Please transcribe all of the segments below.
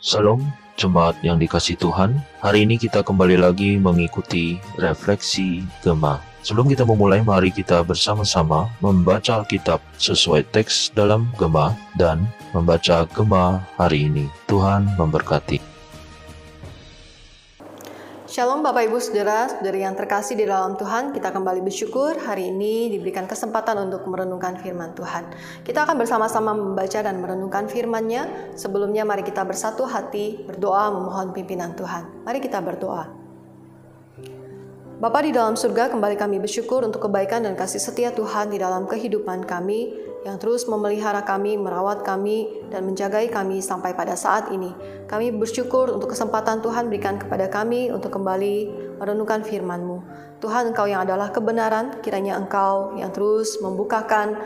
Salam jemaat yang dikasih Tuhan. Hari ini kita kembali lagi mengikuti refleksi Gema. Sebelum kita memulai, mari kita bersama-sama membaca Alkitab sesuai teks dalam Gema dan membaca Gema hari ini. Tuhan memberkati. Shalom Bapak Ibu Saudara, dari yang terkasih di dalam Tuhan, kita kembali bersyukur hari ini diberikan kesempatan untuk merenungkan firman Tuhan. Kita akan bersama-sama membaca dan merenungkan firman-Nya. Sebelumnya mari kita bersatu hati berdoa memohon pimpinan Tuhan. Mari kita berdoa. Bapa di dalam surga, kembali kami bersyukur untuk kebaikan dan kasih setia Tuhan di dalam kehidupan kami yang terus memelihara kami, merawat kami, dan menjagai kami sampai pada saat ini. Kami bersyukur untuk kesempatan Tuhan berikan kepada kami untuk kembali merenungkan firman-Mu. Tuhan, Engkau yang adalah kebenaran, kiranya Engkau yang terus membukakan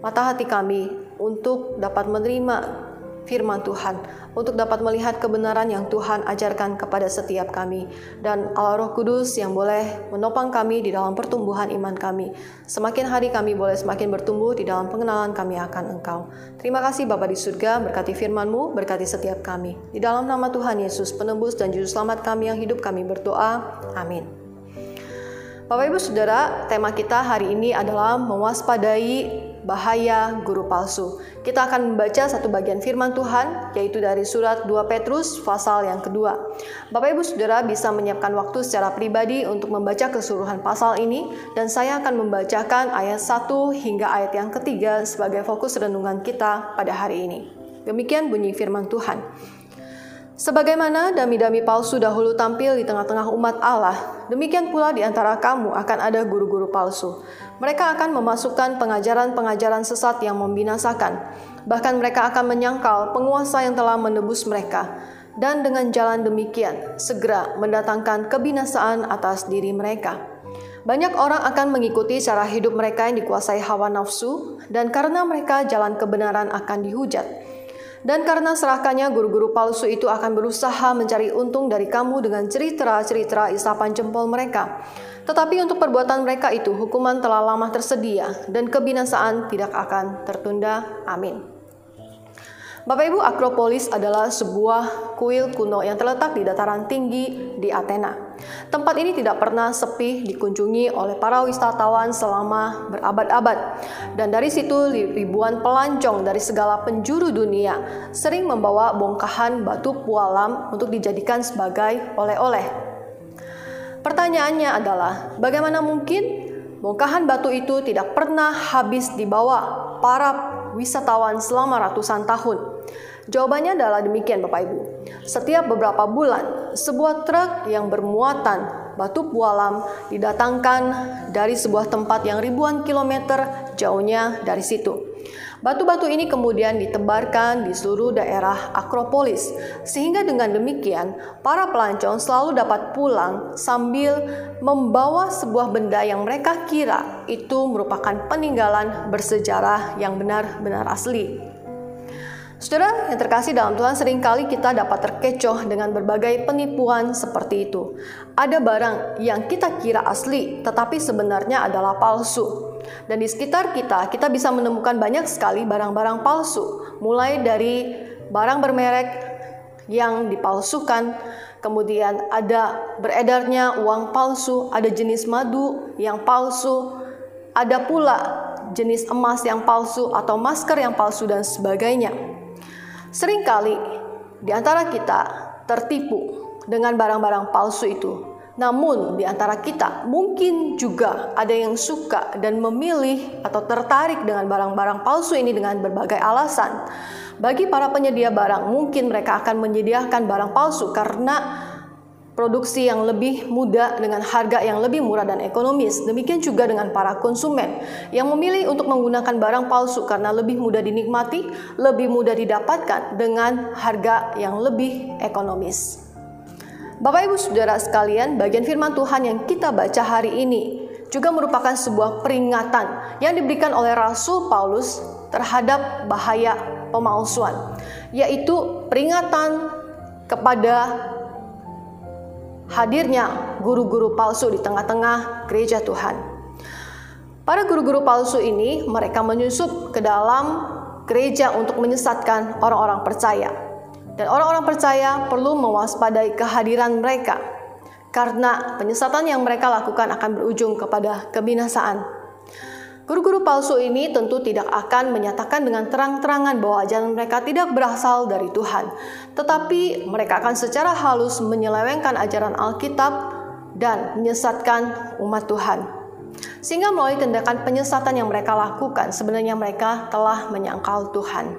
mata hati kami untuk dapat menerima firman Tuhan, untuk dapat melihat kebenaran yang Tuhan ajarkan kepada setiap kami, dan Allah Roh Kudus yang boleh menopang kami di dalam pertumbuhan iman kami. Semakin hari kami boleh semakin bertumbuh di dalam pengenalan kami akan Engkau. Terima kasih Bapa di surga, berkati firman-Mu, berkati setiap kami. Di dalam nama Tuhan Yesus, penebus dan juru selamat kami yang hidup kami berdoa. Amin. Bapak Ibu Saudara, tema kita hari ini adalah mewaspadai bahaya guru palsu. Kita akan membaca satu bagian firman Tuhan, yaitu dari surat 2 Petrus pasal yang kedua. Bapak Ibu Saudara bisa menyiapkan waktu secara pribadi untuk membaca keseluruhan pasal ini, dan saya akan membacakan ayat 1 hingga ayat yang ketiga sebagai fokus renungan kita pada hari ini. Demikian bunyi firman Tuhan. Sebagaimana dami-dami palsu dahulu tampil di tengah-tengah umat Allah, demikian pula di antara kamu akan ada guru-guru palsu. Mereka akan memasukkan pengajaran-pengajaran sesat yang membinasakan. Bahkan mereka akan menyangkal penguasa yang telah menebus mereka. Dan dengan jalan demikian, segera mendatangkan kebinasaan atas diri mereka. Banyak orang akan mengikuti cara hidup mereka yang dikuasai hawa nafsu, dan karena mereka jalan kebenaran akan dihujat. Dan karena serahkannya guru-guru palsu itu akan berusaha mencari untung dari kamu dengan cerita-cerita isapan jempol mereka. Tetapi untuk perbuatan mereka itu hukuman telah lama tersedia dan kebinasaan tidak akan tertunda. Amin. Bapak Ibu, Akropolis adalah sebuah kuil kuno yang terletak di dataran tinggi di Athena. Tempat ini tidak pernah sepi dikunjungi oleh para wisatawan selama berabad-abad. Dan dari situ ribuan pelancong dari segala penjuru dunia sering membawa bongkahan batu pualam untuk dijadikan sebagai oleh-oleh. Pertanyaannya adalah, bagaimana mungkin bongkahan batu itu tidak pernah habis dibawa para wisatawan selama ratusan tahun? Jawabannya adalah demikian Bapak Ibu. Setiap beberapa bulan, sebuah truk yang bermuatan batu pualam didatangkan dari sebuah tempat yang ribuan kilometer jauhnya dari situ. Batu-batu ini kemudian ditebarkan di seluruh daerah Akropolis, sehingga dengan demikian para pelancong selalu dapat pulang sambil membawa sebuah benda yang mereka kira itu merupakan peninggalan bersejarah yang benar-benar asli. Saudara yang terkasih dalam Tuhan, sering kali kita dapat terkecoh dengan berbagai penipuan seperti itu. Ada barang yang kita kira asli, tetapi sebenarnya adalah palsu. Dan di sekitar kita, kita bisa menemukan banyak sekali barang-barang palsu, mulai dari barang bermerek yang dipalsukan, kemudian ada beredarnya uang palsu, ada jenis madu yang palsu, ada pula jenis emas yang palsu atau masker yang palsu dan sebagainya. Seringkali di antara kita tertipu dengan barang-barang palsu itu. Namun di antara kita mungkin juga ada yang suka dan memilih atau tertarik dengan barang-barang palsu ini dengan berbagai alasan. Bagi para penyedia barang, mungkin mereka akan menyediakan barang palsu karena produksi yang lebih mudah dengan harga yang lebih murah dan ekonomis. Demikian juga dengan para konsumen yang memilih untuk menggunakan barang palsu karena lebih mudah dinikmati, lebih mudah didapatkan dengan harga yang lebih ekonomis. Bapak Ibu Saudara sekalian, bagian firman Tuhan yang kita baca hari ini juga merupakan sebuah peringatan yang diberikan oleh Rasul Paulus terhadap bahaya pemalsuan, yaitu peringatan kepada hadirnya guru-guru palsu di tengah-tengah gereja Tuhan. Para guru-guru palsu ini mereka menyusup ke dalam gereja untuk menyesatkan orang-orang percaya. Dan orang-orang percaya perlu mewaspadai kehadiran mereka karena penyesatan yang mereka lakukan akan berujung kepada kebinasaan. Guru-guru palsu ini tentu tidak akan menyatakan dengan terang-terangan bahwa ajaran mereka tidak berasal dari Tuhan, tetapi mereka akan secara halus menyelewengkan ajaran Alkitab dan menyesatkan umat Tuhan. Sehingga melalui tindakan penyesatan yang mereka lakukan, sebenarnya mereka telah menyangkal Tuhan.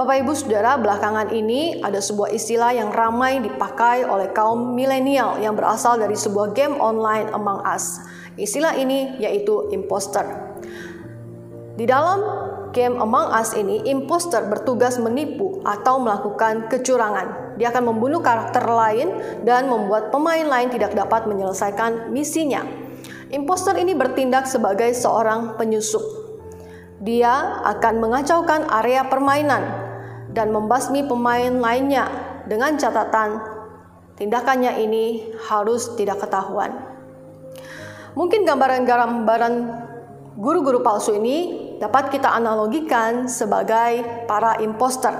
Bapak Ibu Saudara, belakangan ini ada sebuah istilah yang ramai dipakai oleh kaum milenial yang berasal dari sebuah game online Among Us. Istilah ini yaitu imposter. Di dalam game Among Us ini, imposter bertugas menipu atau melakukan kecurangan. Dia akan membunuh karakter lain dan membuat pemain lain tidak dapat menyelesaikan misinya. Imposter ini bertindak sebagai seorang penyusup. Dia akan mengacaukan area permainan dan membasmi pemain lainnya dengan catatan tindakannya ini harus tidak ketahuan. Mungkin gambaran-gambaran guru-guru palsu ini dapat kita analogikan sebagai para imposter.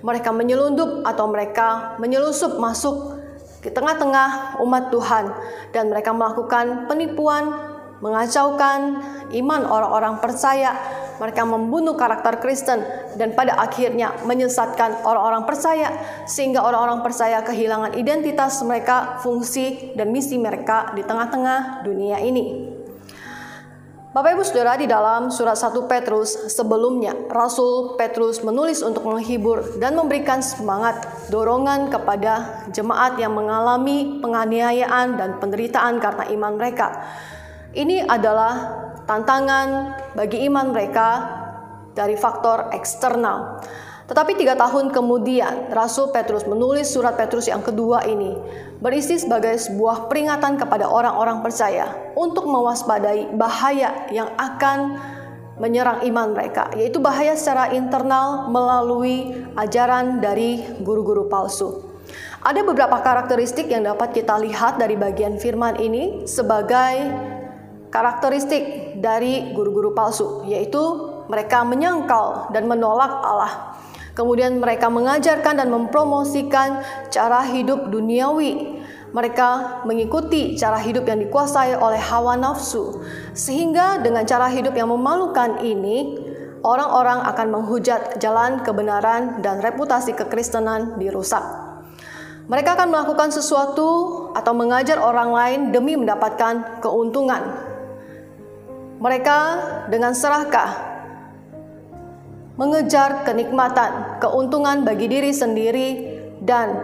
Mereka menyelundup atau mereka menyelusup masuk ke tengah-tengah umat Tuhan dan mereka melakukan penipuan, mengacaukan iman orang-orang percaya mereka membunuh karakter Kristen dan pada akhirnya menyesatkan orang-orang percaya sehingga orang-orang percaya kehilangan identitas mereka, fungsi dan misi mereka di tengah-tengah dunia ini. Bapak Ibu Saudara di dalam surat 1 Petrus sebelumnya Rasul Petrus menulis untuk menghibur dan memberikan semangat dorongan kepada jemaat yang mengalami penganiayaan dan penderitaan karena iman mereka. Ini adalah tantangan bagi iman mereka dari faktor eksternal. Tetapi tiga tahun kemudian, Rasul Petrus menulis surat Petrus yang kedua ini, berisi sebagai sebuah peringatan kepada orang-orang percaya untuk mewaspadai bahaya yang akan menyerang iman mereka, yaitu bahaya secara internal melalui ajaran dari guru-guru palsu. Ada beberapa karakteristik yang dapat kita lihat dari bagian firman ini sebagai karakteristik dari guru-guru palsu, yaitu mereka menyangkal dan menolak Allah. Kemudian mereka mengajarkan dan mempromosikan cara hidup duniawi. Mereka mengikuti cara hidup yang dikuasai oleh hawa nafsu, sehingga dengan cara hidup yang memalukan ini, orang-orang akan menghujat jalan kebenaran dan reputasi kekristenan dirusak. Mereka akan melakukan sesuatu atau mengajar orang lain demi mendapatkan keuntungan mereka dengan serakah mengejar kenikmatan, keuntungan bagi diri sendiri, dan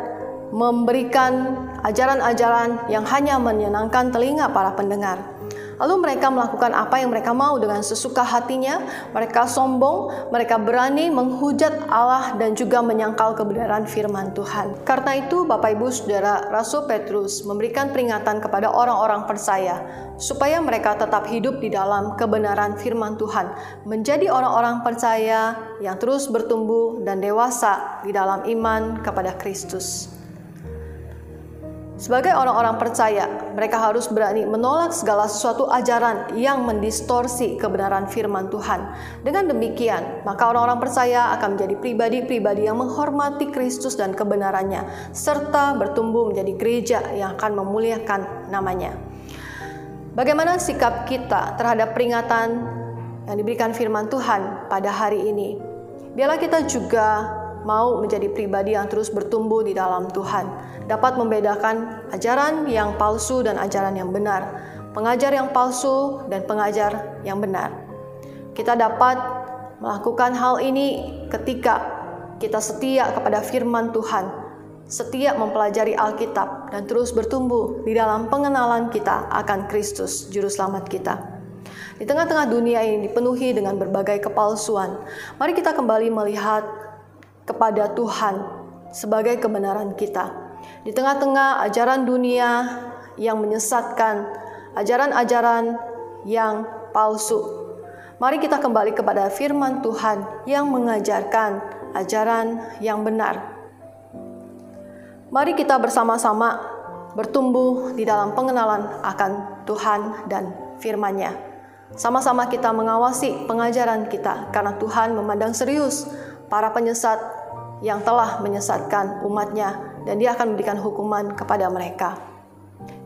memberikan ajaran-ajaran yang hanya menyenangkan telinga para pendengar. Lalu mereka melakukan apa yang mereka mau dengan sesuka hatinya. Mereka sombong, mereka berani menghujat Allah dan juga menyangkal kebenaran firman Tuhan. Karena itu Bapak Ibu Saudara Rasul Petrus memberikan peringatan kepada orang-orang percaya supaya mereka tetap hidup di dalam kebenaran firman Tuhan, menjadi orang-orang percaya yang terus bertumbuh dan dewasa di dalam iman kepada Kristus. Sebagai orang-orang percaya, mereka harus berani menolak segala sesuatu ajaran yang mendistorsi kebenaran firman Tuhan. Dengan demikian, maka orang-orang percaya akan menjadi pribadi-pribadi yang menghormati Kristus dan kebenarannya, serta bertumbuh menjadi gereja yang akan memuliakan namanya. Bagaimana sikap kita terhadap peringatan yang diberikan firman Tuhan pada hari ini? Biarlah kita juga mau menjadi pribadi yang terus bertumbuh di dalam Tuhan dapat membedakan ajaran yang palsu dan ajaran yang benar, pengajar yang palsu dan pengajar yang benar. Kita dapat melakukan hal ini ketika kita setia kepada firman Tuhan, setia mempelajari Alkitab, dan terus bertumbuh di dalam pengenalan kita akan Kristus, Juru Selamat kita. Di tengah-tengah dunia ini dipenuhi dengan berbagai kepalsuan, mari kita kembali melihat kepada Tuhan sebagai kebenaran kita di tengah-tengah ajaran dunia yang menyesatkan, ajaran-ajaran yang palsu. Mari kita kembali kepada firman Tuhan yang mengajarkan ajaran yang benar. Mari kita bersama-sama bertumbuh di dalam pengenalan akan Tuhan dan firman-Nya. Sama-sama kita mengawasi pengajaran kita karena Tuhan memandang serius para penyesat yang telah menyesatkan umatnya dan dia akan memberikan hukuman kepada mereka.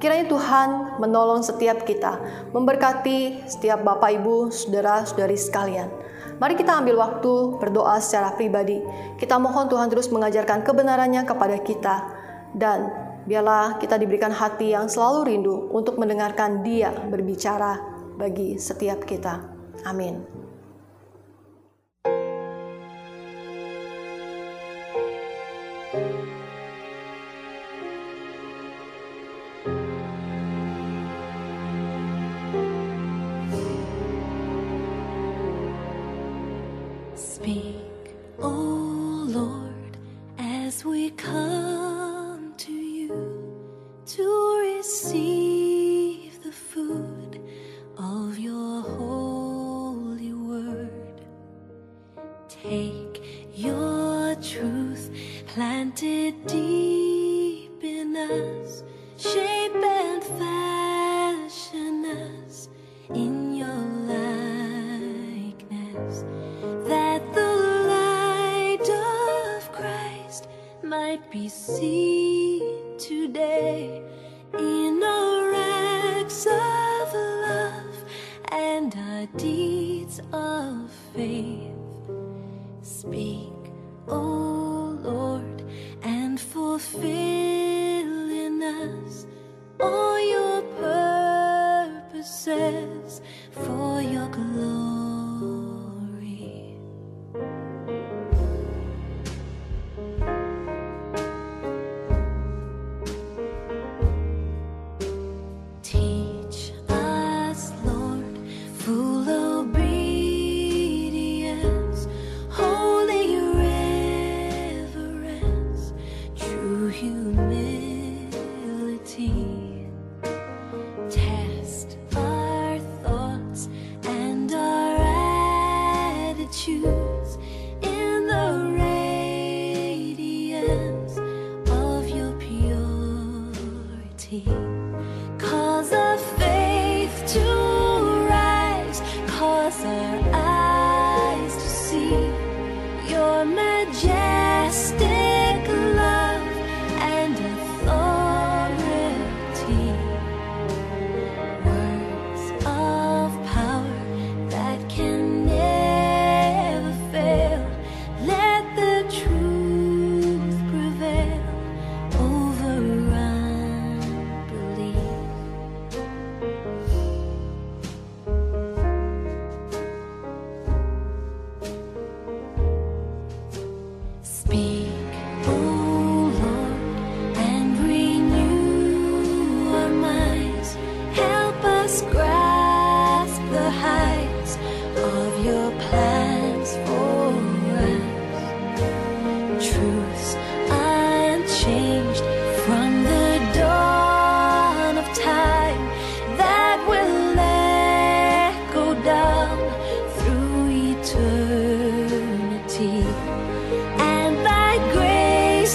Kiranya Tuhan menolong setiap kita, memberkati setiap Bapak Ibu, Saudara-saudari sekalian. Mari kita ambil waktu berdoa secara pribadi. Kita mohon Tuhan terus mengajarkan kebenarannya kepada kita dan biarlah kita diberikan hati yang selalu rindu untuk mendengarkan Dia berbicara bagi setiap kita. Amin. to might be seen today in our acts of love and our deeds of faith. Speak, O Lord, and fulfill in us all your purposes for your glory.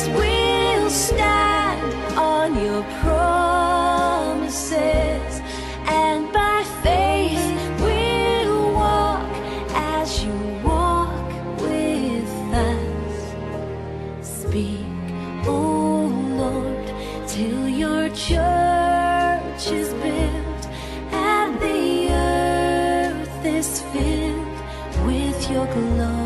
We'll stand on your promises, and by faith we'll walk as you walk with us. Speak, O Lord, till your church is built and the earth is filled with your glory.